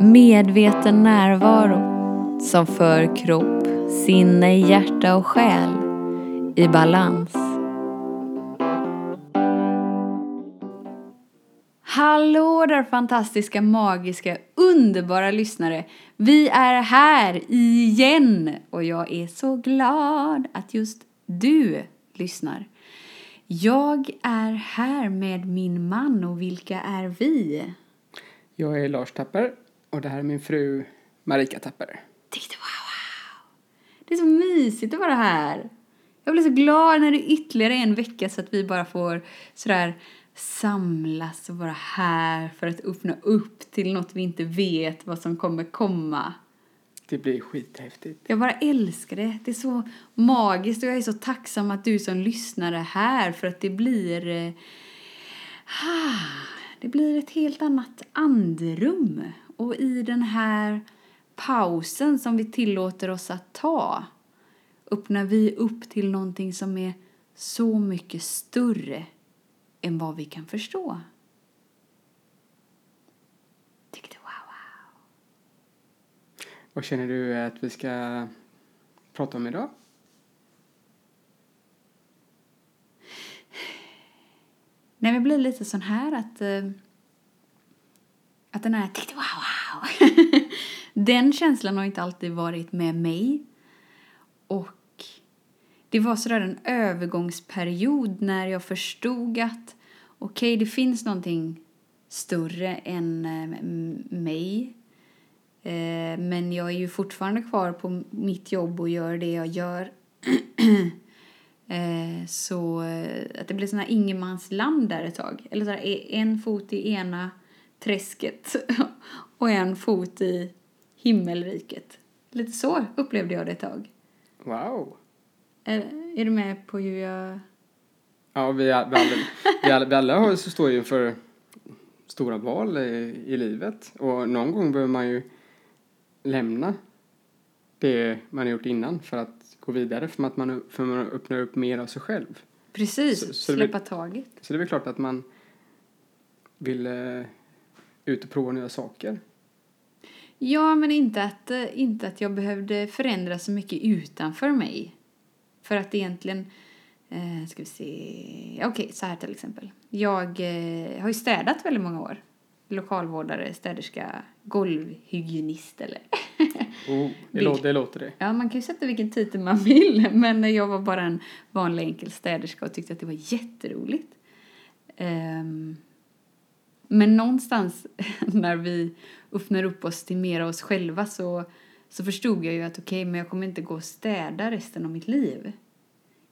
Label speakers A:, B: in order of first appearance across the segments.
A: Medveten närvaro som för kropp, sinne, hjärta och själ i balans. Hallå där fantastiska, magiska, underbara lyssnare! Vi är här igen och jag är så glad att just du lyssnar. Jag är här med min man och vilka är vi?
B: Jag är Lars Tapper och det här är min fru Marika Tapper.
A: Wow, wow. Det är så mysigt att vara här. Jag blir så glad när det är ytterligare en vecka så att vi bara får sådär samlas och vara här för att öppna upp till något vi inte vet vad som kommer komma.
B: Det blir skithäftigt.
A: Jag bara älskar det. Det är så magiskt och jag är så tacksam att du som lyssnar är här för att det blir... Eh, det blir ett helt annat andrum. Och i den här pausen som vi tillåter oss att ta öppnar vi upp till någonting som är så mycket större än vad vi kan förstå. Tyckte wow, wow.
B: Vad känner du att vi ska prata om idag?
A: Nej, vi blir lite sån här att, uh, att den här tyckte wow, wow. den känslan har inte alltid varit med mig. Och det var sådär en övergångsperiod när jag förstod att okej, okay, det finns någonting större än eh, mig. Eh, men jag är ju fortfarande kvar på mitt jobb och gör det jag gör. Eh, så att det blir sådana ingenmansland där ett tag. Eller så e, en fot i ena träsket och en fot i himmelriket. Lite så upplevde jag det ett tag.
B: Wow.
A: Är, är du med på hur jag...
B: Ja, vi, vi, alla, vi, alla, vi alla står ju inför stora val i, i livet. Och någon gång behöver man ju lämna det man har gjort innan för att gå vidare. För att man, för man öppnar upp mer av sig själv.
A: Precis, så, så släppa taget.
B: Så det är väl klart att man vill eh, ut och prova nya saker.
A: Ja, men inte att, eh, inte att jag behövde förändra så mycket utanför mig. För att egentligen, eh, ska vi se, okej okay, så här till exempel. Jag eh, har ju städat väldigt många år. Lokalvårdare, städerska, golvhygienist eller...
B: oh, det, låter, det låter det.
A: Ja, man kan ju sätta vilken titel man vill. Men jag var bara en vanlig enkel städerska och tyckte att det var jätteroligt. Um, men någonstans när vi öppnar upp oss till mer av oss själva så, så förstod jag ju att okej, okay, men jag kommer inte gå och städa resten av mitt liv.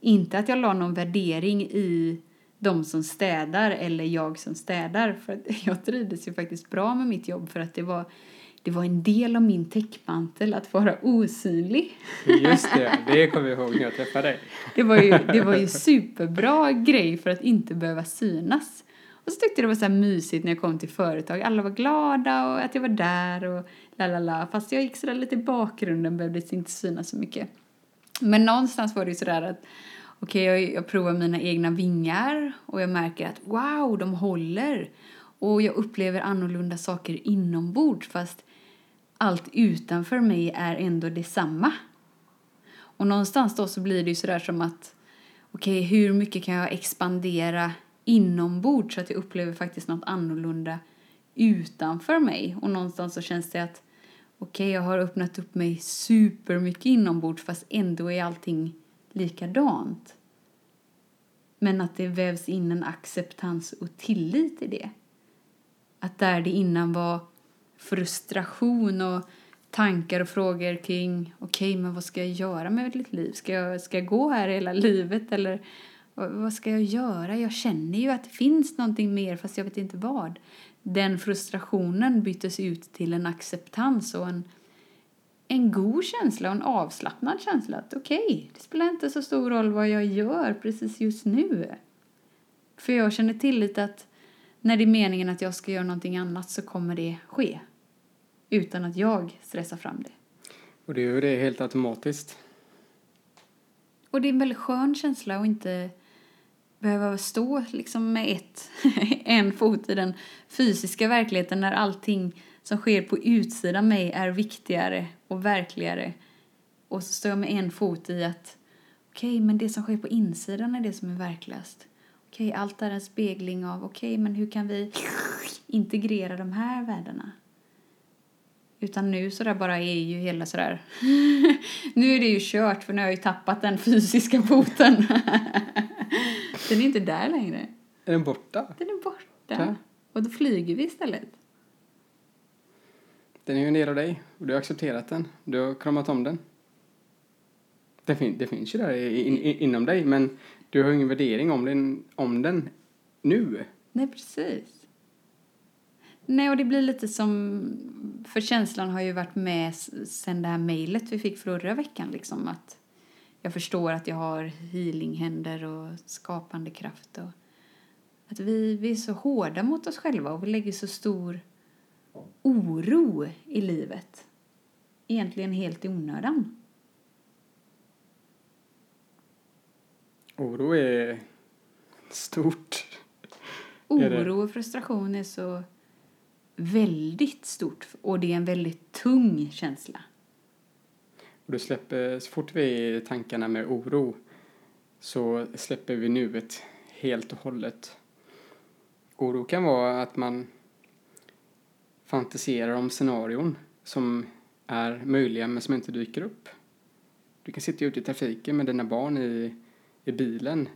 A: Inte att jag la någon värdering i de som städar eller jag som städar. För jag trivdes ju faktiskt bra med mitt jobb för att det var, det var en del av min täckmantel att vara osynlig.
B: Just det, det kommer jag ihåg när jag träffade dig.
A: Det var ju, det var ju superbra grej för att inte behöva synas. Och så tyckte jag det var så här mysigt när jag kom till företag. Alla var glada och att jag var där och la la la. Fast jag gick sådär lite i bakgrunden, behövde inte synas så mycket. Men någonstans var det ju sådär att okej, okay, jag, jag provar mina egna vingar och jag märker att wow, de håller. Och jag upplever annorlunda saker inombords fast allt utanför mig är ändå detsamma. Och någonstans då så blir det ju sådär som att okej, okay, hur mycket kan jag expandera inombords så att jag upplever faktiskt något annorlunda utanför mig. Och någonstans så känns det att okej, okay, jag har öppnat upp mig supermycket inombords fast ändå är allting likadant. Men att det vävs in en acceptans och tillit i det. Att där det innan var frustration och tankar och frågor kring okej, okay, men vad ska jag göra med mitt liv? Ska jag, ska jag gå här hela livet eller vad ska jag göra? Jag känner ju att det finns någonting mer fast jag vet inte vad. Den frustrationen byttes ut till en acceptans och en, en god känsla och en avslappnad känsla. Att okej, okay, det spelar inte så stor roll vad jag gör precis just nu. För jag känner tillit att när det är meningen att jag ska göra någonting annat så kommer det ske. Utan att jag stressar fram det.
B: Och det gör det helt automatiskt.
A: Och det är en väldigt skön känsla att inte behöva stå liksom med ett, en fot i den fysiska verkligheten när allting som sker på utsidan mig är viktigare och verkligare. Och så står jag med en fot i att okej, okay, men det som sker på insidan är det som är verkligast. Okej, okay, allt är en spegling av okej, okay, men hur kan vi integrera de här värdena? Utan nu så där bara är ju hela sådär. nu är det ju kört för nu har jag ju tappat den fysiska foten. den är inte där längre.
B: Är den borta?
A: Den är borta. Ja. Och då flyger vi istället.
B: Den är ju en del av dig och du har accepterat den. Du har kramat om den. Det, fin det finns ju där in in inom dig men du har ingen värdering om den, om den nu.
A: Nej, precis. Nej, och det blir lite som... För känslan har ju varit med sen det här mejlet vi fick förra veckan. Liksom, att jag förstår att jag har healinghänder och skapande kraft. Och att vi, vi är så hårda mot oss själva och vi lägger så stor oro i livet. Egentligen helt i onödan.
B: Oro är stort.
A: Oro och frustration är så väldigt stort och det är en väldigt tung känsla.
B: Och du släpper, så fort vi är i tankarna med oro så släpper vi nuet helt och hållet. Oro kan vara att man fantiserar om scenarion som är möjliga men som inte dyker upp. Du kan sitta ute i trafiken med dina barn i, i bilen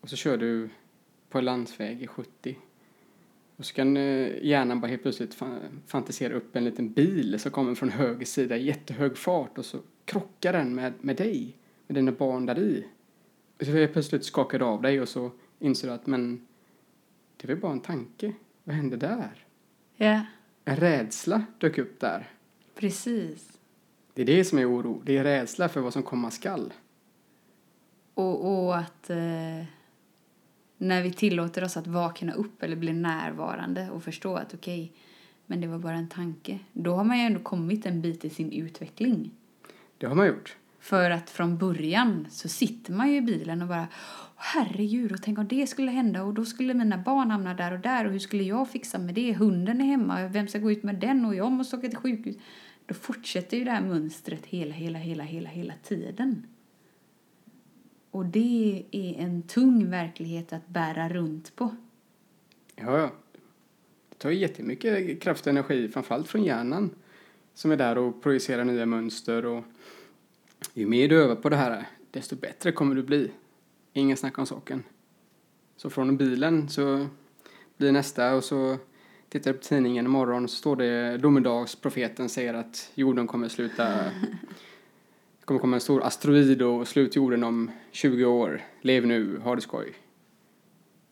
B: och så kör du på en landsväg i 70 och så kan eh, hjärnan bara helt plötsligt fantisera upp en liten bil som kommer från höger sida i jättehög fart och så krockar den med, med dig, med dina barn där i. Och så helt plötsligt skakar du av dig och så inser du att men det var bara en tanke. Vad hände där?
A: Ja.
B: En rädsla dök upp där.
A: Precis.
B: Det är det som är oro. Det är rädsla för vad som komma skall.
A: Och, och att eh, när vi tillåter oss att vakna upp eller bli närvarande och förstå att okej, okay, men det var bara en tanke. Då har man ju ändå kommit en bit i sin utveckling.
B: Det har man gjort.
A: För att från början så sitter man ju i bilen och bara herregud, och tänk om det skulle hända och då skulle mina barn hamna där och där och hur skulle jag fixa med det? Hunden är hemma, vem ska gå ut med den och jag måste åka till sjukhus. Då fortsätter ju det här mönstret hela, hela, hela, hela, hela tiden. Och det är en tung verklighet att bära runt på.
B: Ja, ja. Det tar jättemycket kraft och energi, framförallt från hjärnan, som är där och projicerar nya mönster. Och ju mer du övar på det här, desto bättre kommer du bli. Ingen snack om saken. Så från bilen så blir nästa och så tittar jag på tidningen imorgon så står det domedagsprofeten säger att jorden kommer sluta det kommer komma en stor asteroid och slut jorden om 20 år. Lev nu, ha det skoj.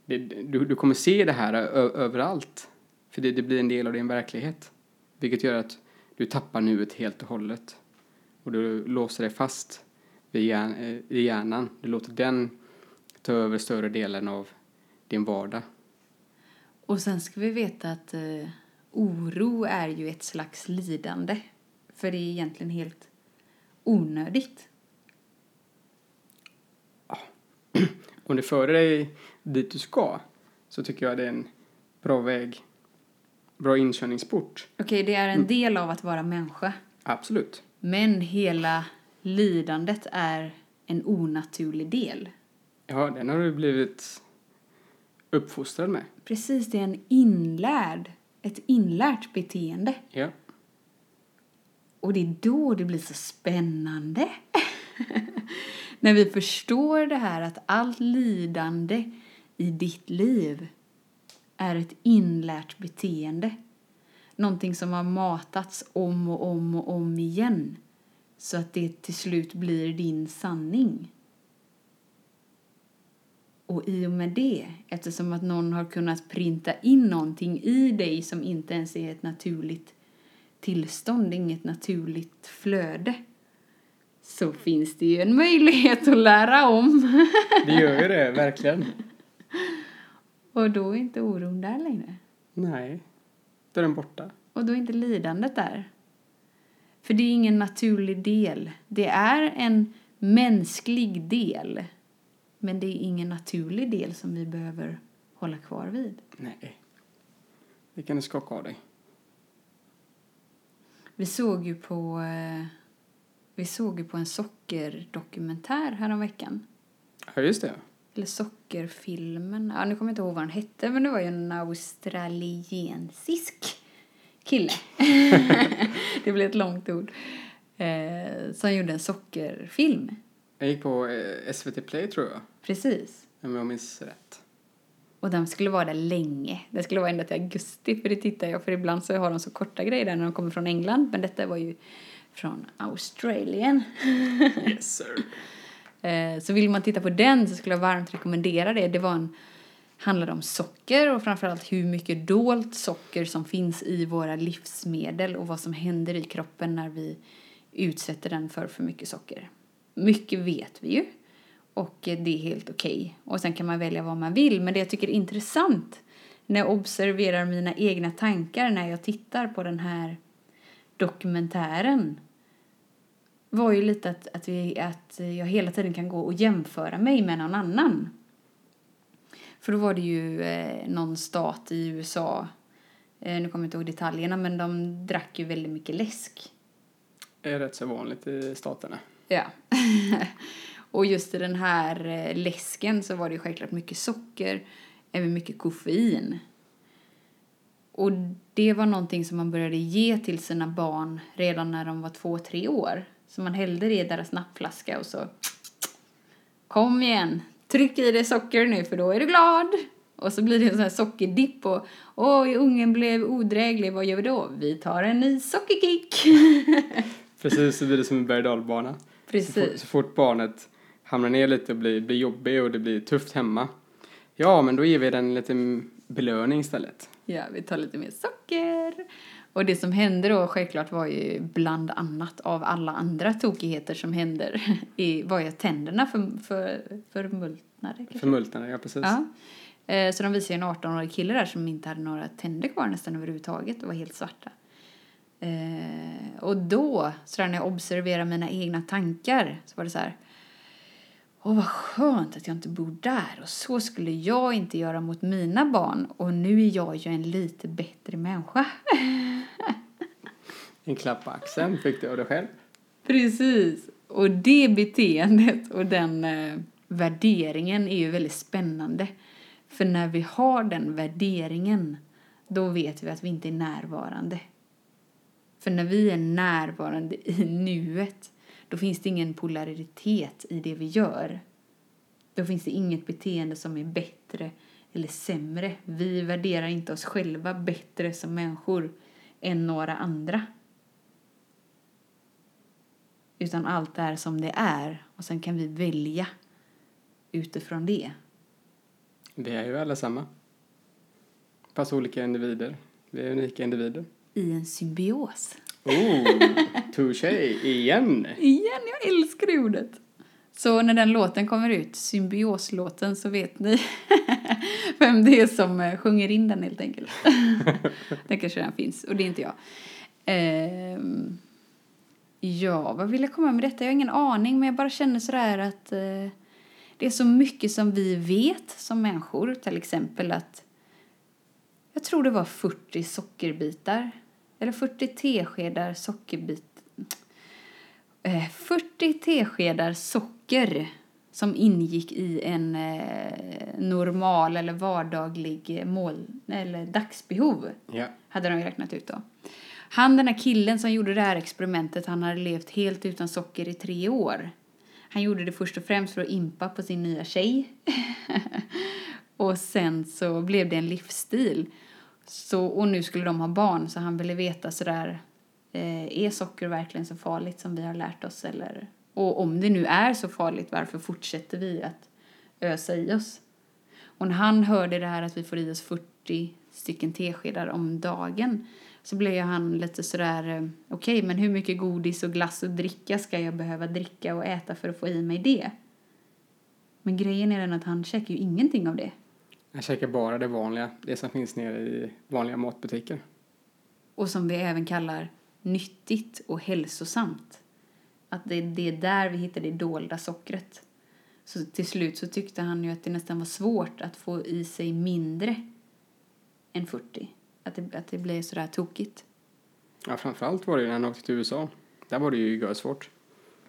B: Det, du, du kommer se det här överallt. För det, det blir en del av din verklighet. Vilket gör att du tappar nuet helt och hållet. Och du låser dig fast vid hjärn, eh, i hjärnan. Du låter den ta över större delen av din vardag.
A: Och sen ska vi veta att eh, oro är ju ett slags lidande. För det är egentligen helt onödigt.
B: Om det för dig dit du ska så tycker jag det är en bra väg, bra inkörningsport.
A: Okej, okay, det är en mm. del av att vara människa.
B: Absolut.
A: Men hela lidandet är en onaturlig del.
B: Ja, den har du blivit uppfostrad med.
A: Precis, det är en inlärd, ett inlärt beteende.
B: Ja.
A: Och det är då det blir så spännande. När vi förstår det här att allt lidande i ditt liv är ett inlärt beteende. Någonting som har matats om och om och om igen så att det till slut blir din sanning. Och i och med det, eftersom att någon har kunnat printa in någonting i dig som inte ens är ett naturligt tillstånd, inget naturligt flöde, så finns det ju en möjlighet att lära om.
B: Det gör ju det, verkligen.
A: Och då är inte oron där längre.
B: Nej, då är den borta.
A: Och då är inte lidandet där. För det är ingen naturlig del. Det är en mänsklig del. Men det är ingen naturlig del som vi behöver hålla kvar vid.
B: Nej. Det kan du skaka av dig.
A: Vi såg ju på, eh, vi såg ju på en sockerdokumentär häromveckan.
B: Ja, just det.
A: Eller sockerfilmen. Ja, nu kommer jag inte ihåg vad den hette, men det var ju en australiensisk kille. det blev ett långt ord. Eh, som gjorde en sockerfilm.
B: Jag gick på eh, SVT Play tror jag,
A: Precis.
B: om jag minns rätt.
A: Och den skulle vara där länge. Det skulle vara ända till augusti, för det tittar jag för ibland så har de så korta grejer där när de kommer från England. Men detta var ju från Australien.
B: Yes sir.
A: Eh, Så vill man titta på den så skulle jag varmt rekommendera det. Det var en, handlade om socker och framförallt hur mycket dolt socker som finns i våra livsmedel och vad som händer i kroppen när vi utsätter den för för mycket socker. Mycket vet vi ju och det är helt okej. Och sen kan man välja vad man vill. Men det jag tycker är intressant när jag observerar mina egna tankar när jag tittar på den här dokumentären var ju lite att, att, vi, att jag hela tiden kan gå och jämföra mig med någon annan. För då var det ju eh, någon stat i USA, eh, nu kommer jag inte ihåg detaljerna, men de drack ju väldigt mycket läsk.
B: Det är rätt så vanligt i staterna.
A: Ja. och just i den här eh, läsken så var det självklart mycket socker, även mycket koffein. Och det var någonting som man började ge till sina barn redan när de var två, tre år. Så man hällde det i deras nappflaska och så Kom igen, tryck i dig socker nu för då är du glad. Och så blir det en sån här sockerdipp och oj, ungen blev odräglig, vad gör vi då? Vi tar en ny sockerkick.
B: Precis, så blir det som en berg dalbana. Så fort,
A: Precis.
B: så fort barnet hamnar ner lite och blir, blir jobbig och det blir tufft hemma. Ja, men då ger vi den en liten belöning istället.
A: Ja, vi tar lite mer socker. Och det som hände då självklart var ju bland annat av alla andra tokigheter som händer i, var ju att tänderna för, för, förmultnade.
B: Förmultnade, ja precis.
A: Ja. Eh, Så de visade ju en 18-årig kille där som inte hade några tänder kvar nästan överhuvudtaget och var helt svarta. Eh, och då, så där när jag observerar mina egna tankar, så var det så här. Åh, vad skönt att jag inte bor där. Och så skulle jag inte göra mot mina barn. Och nu är jag ju en lite bättre människa.
B: En klapp på axeln fick du av dig själv.
A: Precis. Och det beteendet och den eh, värderingen är ju väldigt spännande. För när vi har den värderingen, då vet vi att vi inte är närvarande. För när vi är närvarande i nuet, då finns det ingen polaritet i det vi gör. Då finns det inget beteende som är bättre eller sämre. Vi värderar inte oss själva bättre som människor än några andra. Utan allt är som det är och sen kan vi välja utifrån det.
B: Vi är ju alla samma. Fast olika individer. Vi är unika individer.
A: I en symbios.
B: Oh, touché igen.
A: Igen, jag älskar det ordet. Så när den låten kommer ut, symbioslåten, så vet ni vem det är som eh, sjunger in den helt enkelt. den kanske redan finns, och det är inte jag. Ehm, ja, vad vill jag komma med detta? Jag har ingen aning, men jag bara känner sådär att eh, det är så mycket som vi vet som människor. Till exempel att jag tror det var 40 sockerbitar. Eller 40 teskedar sockerbit. Eh, 40 teskedar socker som ingick i en eh, normal eller vardaglig eh, mål eller dagsbehov
B: Ja.
A: hade de räknat ut då. Han, den här killen som gjorde det här experimentet, han hade levt helt utan socker i tre år. Han gjorde det först och främst för att impa på sin nya tjej. och sen så blev det en livsstil. Så, och nu skulle de ha barn, så han ville veta sådär, eh, är socker verkligen så farligt som vi har lärt oss? Eller, och om det nu är så farligt, varför fortsätter vi att ösa i oss? Och när han hörde det här att vi får i oss 40 stycken teskedar om dagen så blev han lite sådär, eh, okej okay, men hur mycket godis och glass och dricka ska jag behöva dricka och äta för att få i mig det? Men grejen är den att han käkar ju ingenting av det.
B: Jag käkar bara det vanliga, det som finns nere i vanliga matbutiker.
A: Och som vi även kallar nyttigt och hälsosamt. Att det, det är där vi hittar det dolda sockret. Så till slut så tyckte han ju att det nästan var svårt att få i sig mindre än 40. Att det, att det blev sådär tokigt.
B: Ja, framförallt var det när han åkte till USA. Där var det ju svårt.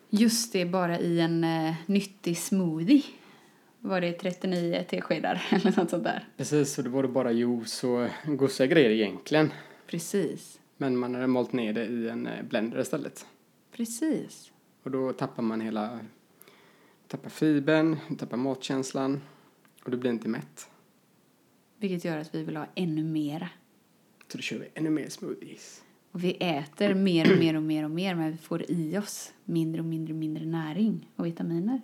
A: Just det, bara i en eh, nyttig smoothie var det 39 teskedar eller något sånt där.
B: Precis, och då var det bara juice och gosiga grejer egentligen.
A: Precis.
B: Men man hade malt ner det i en eh, blender istället.
A: Precis.
B: Och då tappar man hela, tappar fibern, tappar matkänslan och du blir inte mätt.
A: Vilket gör att vi vill ha ännu mera.
B: Så då kör vi ännu mer smoothies.
A: Och vi äter mer och mer och mer och mer men vi får i oss mindre och mindre och mindre näring och vitaminer.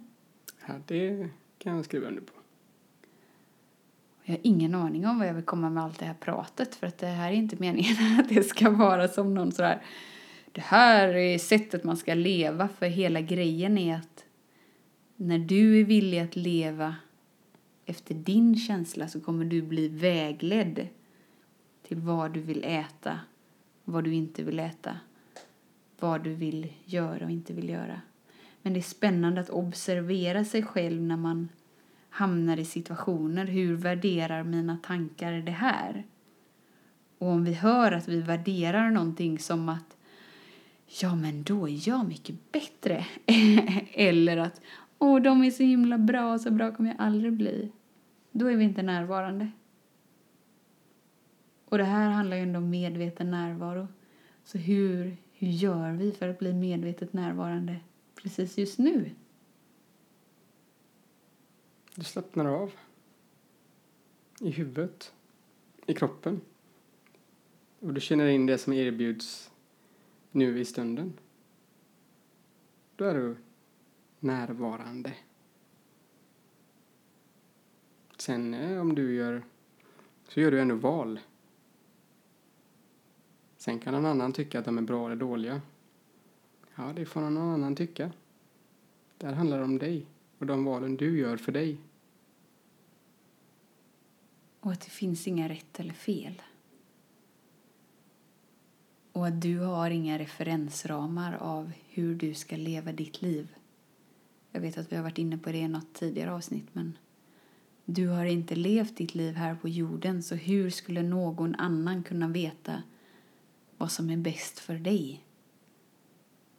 B: Ja, det kan jag skriva under på.
A: Jag har ingen aning om vad jag vill komma med allt det här pratet för att det här är inte meningen att det ska vara som någon sådär det här är sättet man ska leva för hela grejen är att när du är villig att leva efter din känsla så kommer du bli vägledd till vad du vill äta, vad du inte vill äta, vad du vill göra och inte vill göra. Men det är spännande att observera sig själv när man hamnar i situationer. Hur värderar mina tankar det här? Och om vi hör att vi värderar någonting som att ja, men då är jag mycket bättre. Eller att åh, de är så himla bra, så bra kommer jag aldrig bli. Då är vi inte närvarande. Och det här handlar ju ändå om medveten närvaro. Så hur, hur gör vi för att bli medvetet närvarande precis just nu?
B: Du slappnar av. I huvudet. I kroppen. Och du känner in det som erbjuds nu i stunden. Då är du närvarande. Sen eh, om du gör, så gör du ändå val. Sen kan någon annan tycka att de är bra eller dåliga. Ja, det får någon annan tycka. Det här handlar om dig och de valen du gör för dig.
A: Och att det finns inga rätt eller fel. Och att du har inga referensramar av hur du ska leva ditt liv. Jag vet att vi har varit inne på det i något tidigare avsnitt men du har inte levt ditt liv här på jorden så hur skulle någon annan kunna veta vad som är bäst för dig?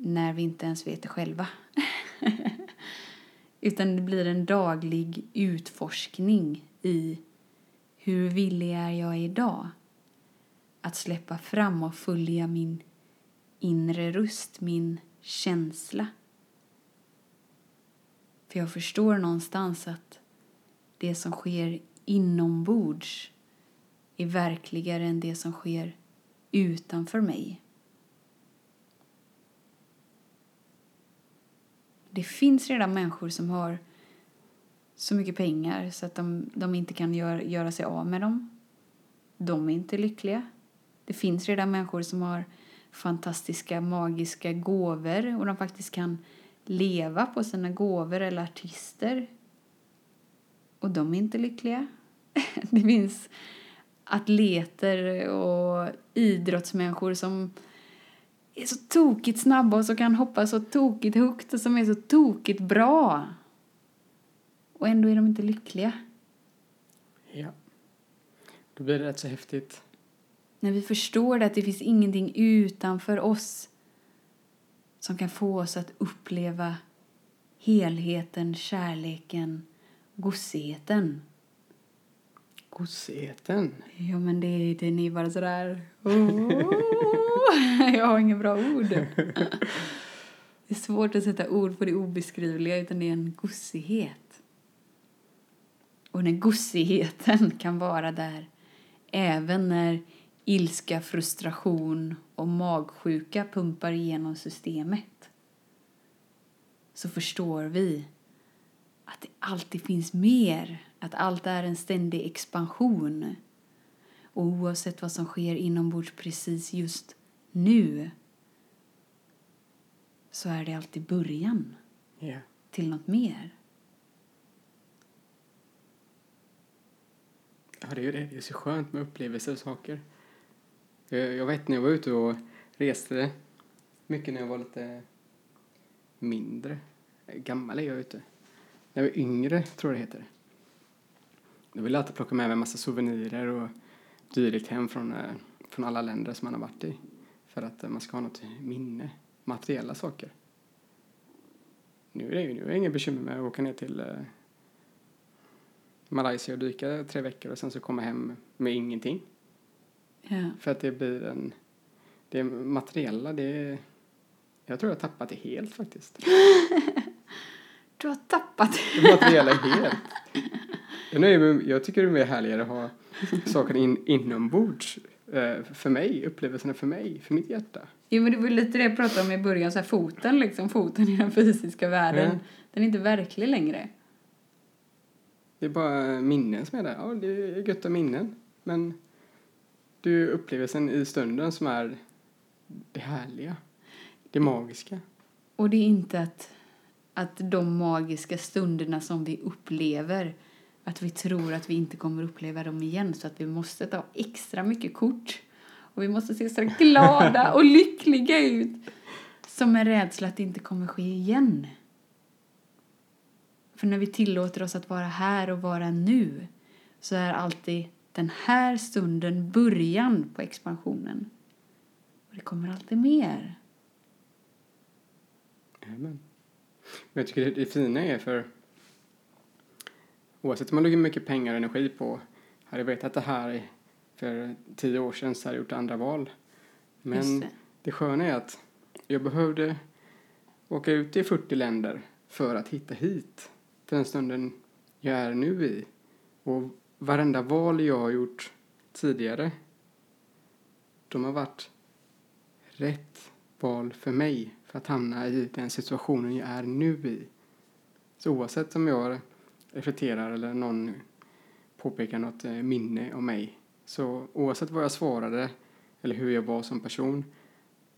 A: När vi inte ens vet det själva. Utan det blir en daglig utforskning i hur villig är jag idag? Att släppa fram och följa min inre röst, min känsla. För jag förstår någonstans att det som sker inombords är verkligare än det som sker utanför mig. Det finns redan människor som har så mycket pengar så att de, de inte kan gör, göra sig av med dem. De är inte lyckliga. Det finns redan människor som har fantastiska, magiska gåvor och de faktiskt kan leva på sina gåvor eller artister. Och de är inte lyckliga. Det finns atleter och idrottsmänniskor som är så tokigt snabba och som kan hoppa så tokigt högt och som är så tokigt bra. Och ändå är de inte lyckliga.
B: Ja. Då blir det rätt så häftigt.
A: När vi förstår att det finns ingenting utanför oss som kan få oss att uppleva helheten, kärleken, gossigheten.
B: Gossigheten?
A: Ja, men det, den är bara sådär... Oh, jag har inga bra ord. Det är svårt att sätta ord på det obeskrivliga, utan det är en gossighet. Och när gossigheten kan vara där även när ilska, frustration och magsjuka pumpar igenom systemet så förstår vi att det alltid finns mer, att allt är en ständig expansion. Och oavsett vad som sker inombords precis just nu så är det alltid början
B: yeah.
A: till något mer.
B: Ja, det är det. Det är så skönt med upplevelser och saker. Jag, jag vet när jag var ute och reste mycket när jag var lite mindre. Gammal är jag ute. När jag var yngre, tror jag det heter. Då ville jag alltid plocka med mig en massa souvenirer och dylikt hem från, eh, från alla länder som man har varit i. för att man ska ha något minne, materiella saker. Nu är det ju nu är det inget bekymmer med att åka ner till eh, Malaysia och dyka tre veckor och sen så komma hem med ingenting.
A: Ja.
B: För att det blir en, det materiella, det jag tror jag har tappat det helt faktiskt.
A: Du har tappat
B: Det materiella helt. Jag, nöjer mig, jag tycker det är mer härligare att ha saker in, inombords. eh, För mig, upplevelserna för mig, för mitt hjärta.
A: Jo men det var lite det jag pratade om i början, så här foten liksom, foten i den fysiska världen.
B: Ja.
A: Den är inte verklig längre.
B: Det är bara minnen som är där. Ja, det är gött av minnen. Men det är upplevelsen i stunden som är det härliga. Det magiska.
A: Och det är inte att, att de magiska stunderna som vi upplever, att vi tror att vi inte kommer uppleva dem igen så att vi måste ta extra mycket kort. Och vi måste se så glada och lyckliga ut. Som en rädsla att det inte kommer ske igen. För när vi tillåter oss att vara här och vara nu så är alltid den här stunden början på expansionen. Och det kommer alltid mer.
B: Amen. Men jag tycker det, det fina är för oavsett om man lägger mycket pengar och energi på hade jag vetat det här för tio år sedan så hade jag gjort andra val. Men det.
A: det.
B: sköna är att jag behövde åka ut i 40 länder för att hitta hit till den stunden jag är nu i. Och varenda val jag har gjort tidigare de har varit rätt val för mig för att hamna i den situationen jag är nu i. Så oavsett om jag reflekterar eller någon påpekar något eh, minne om mig så oavsett vad jag svarade eller hur jag var som person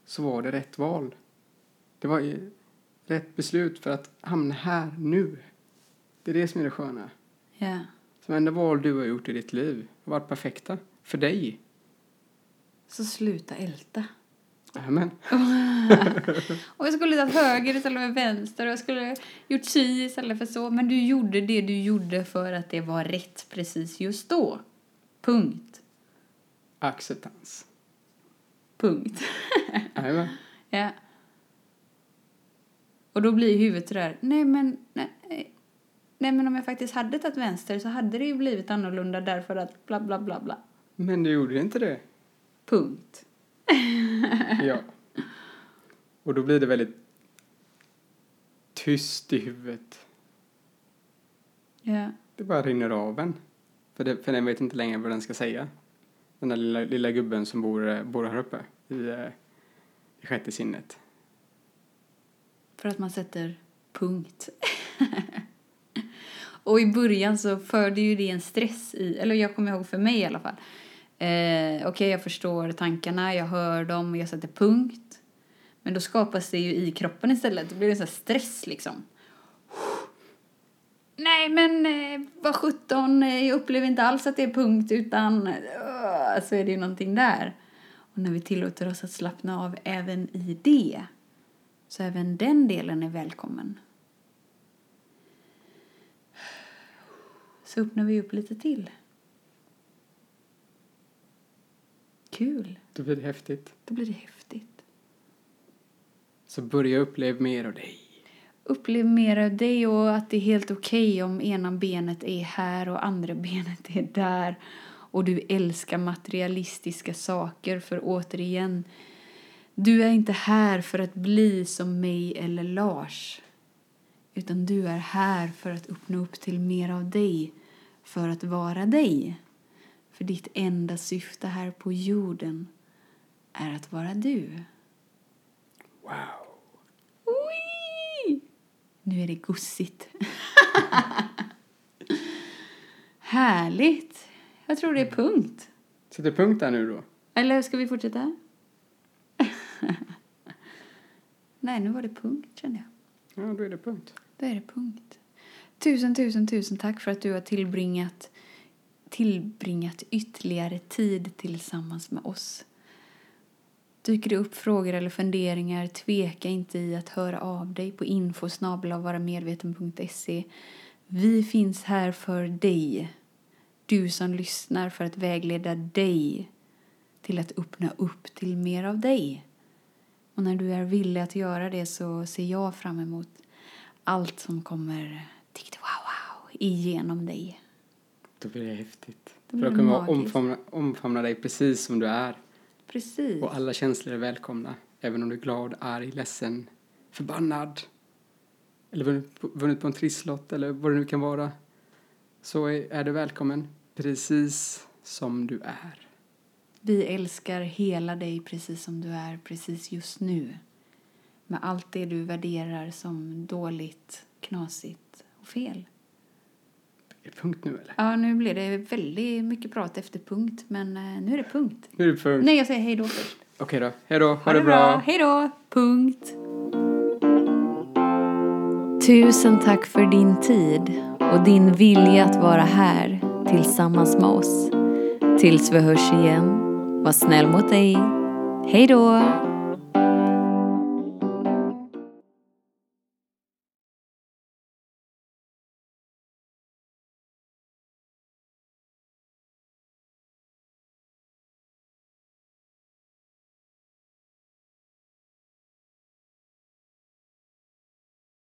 B: så var det rätt val. Det var ju rätt beslut för att hamna här nu. Det är det som är det sköna.
A: Ja.
B: Så varenda val du har gjort i ditt liv har varit perfekta för dig.
A: Så sluta älta.
B: Amen.
A: Och jag skulle tagit höger istället för vänster och jag skulle gjort si istället för så. Men du gjorde det du gjorde för att det var rätt precis just då. Punkt.
B: Acceptans.
A: Punkt.
B: Amen.
A: ja. Och då blir huvudet sådär, nej men, nej, nej men om jag faktiskt hade tagit vänster så hade det ju blivit annorlunda därför att bla bla bla bla.
B: Men du gjorde inte det.
A: Punkt.
B: Ja. Och då blir det väldigt tyst i huvudet.
A: Ja.
B: Det bara rinner av en. För, det, för den vet inte längre vad den ska säga. Den där lilla, lilla gubben som bor, eh, bor här uppe i, eh, i sjätte sinnet.
A: För att man sätter punkt. och i början så förde ju det en stress i, eller jag kommer ihåg för mig i alla fall. Eh, Okej, jag förstår tankarna, jag hör dem, jag sätter punkt. Men då skapas det ju i kroppen istället, då blir det så här stress liksom. Nej men eh, vad sjutton, eh, jag upplever inte alls att det är punkt utan uh, så är det ju någonting där. Och när vi tillåter oss att slappna av även i det så även den delen är välkommen. Så öppnar vi upp lite till. Kul.
B: Då blir det häftigt.
A: Då blir det häftigt.
B: Så börja uppleva mer av dig.
A: Upplev mer av dig och att det är helt okej om ena benet är här och andra benet är där. Och du älskar materialistiska saker för återigen, du är inte här för att bli som mig eller Lars. Utan du är här för att uppnå upp till mer av dig. För att vara dig. För ditt enda syfte här på jorden är att vara du.
B: Wow.
A: Oi! Nu är det gossigt. Härligt. Jag tror det är punkt.
B: Sätter punkt där nu då.
A: Eller ska vi fortsätta? Nej, nu var det punkt kände jag.
B: Ja, då är det punkt.
A: Då är det punkt. Tusen, tusen, tusen tack för att du har tillbringat, tillbringat ytterligare tid tillsammans med oss. Dyker det upp frågor eller funderingar, tveka inte i att höra av dig på info Vi finns här för dig. Du som lyssnar för att vägleda dig till att öppna upp till mer av dig. Och när du är villig att göra det så ser jag fram emot allt som kommer tick, wow wow igenom dig.
B: Då blir det häftigt.
A: Då blir
B: För då kommer
A: magiskt.
B: omfamna, omfamna dig precis som du är.
A: Precis.
B: Och alla känslor är välkomna. Även om du är glad, arg, ledsen, förbannad. Eller vunnit på, vunnit på en trisslott eller vad det nu kan vara. Så är, är du välkommen precis som du är.
A: Vi älskar hela dig precis som du är precis just nu. Med allt det du värderar som dåligt, knasigt och fel.
B: Är det punkt nu eller?
A: Ja, nu blir det väldigt mycket prat efter punkt, men eh, nu är det punkt.
B: Nu är det punkt.
A: Nej, jag säger hej då först.
B: Okej då. Hej då. Ha, det bra.
A: Hej då. Punkt. Tusen tack för din tid och din vilja att vara här tillsammans med oss. Tills vi hörs igen, var snäll mot dig. Hej då.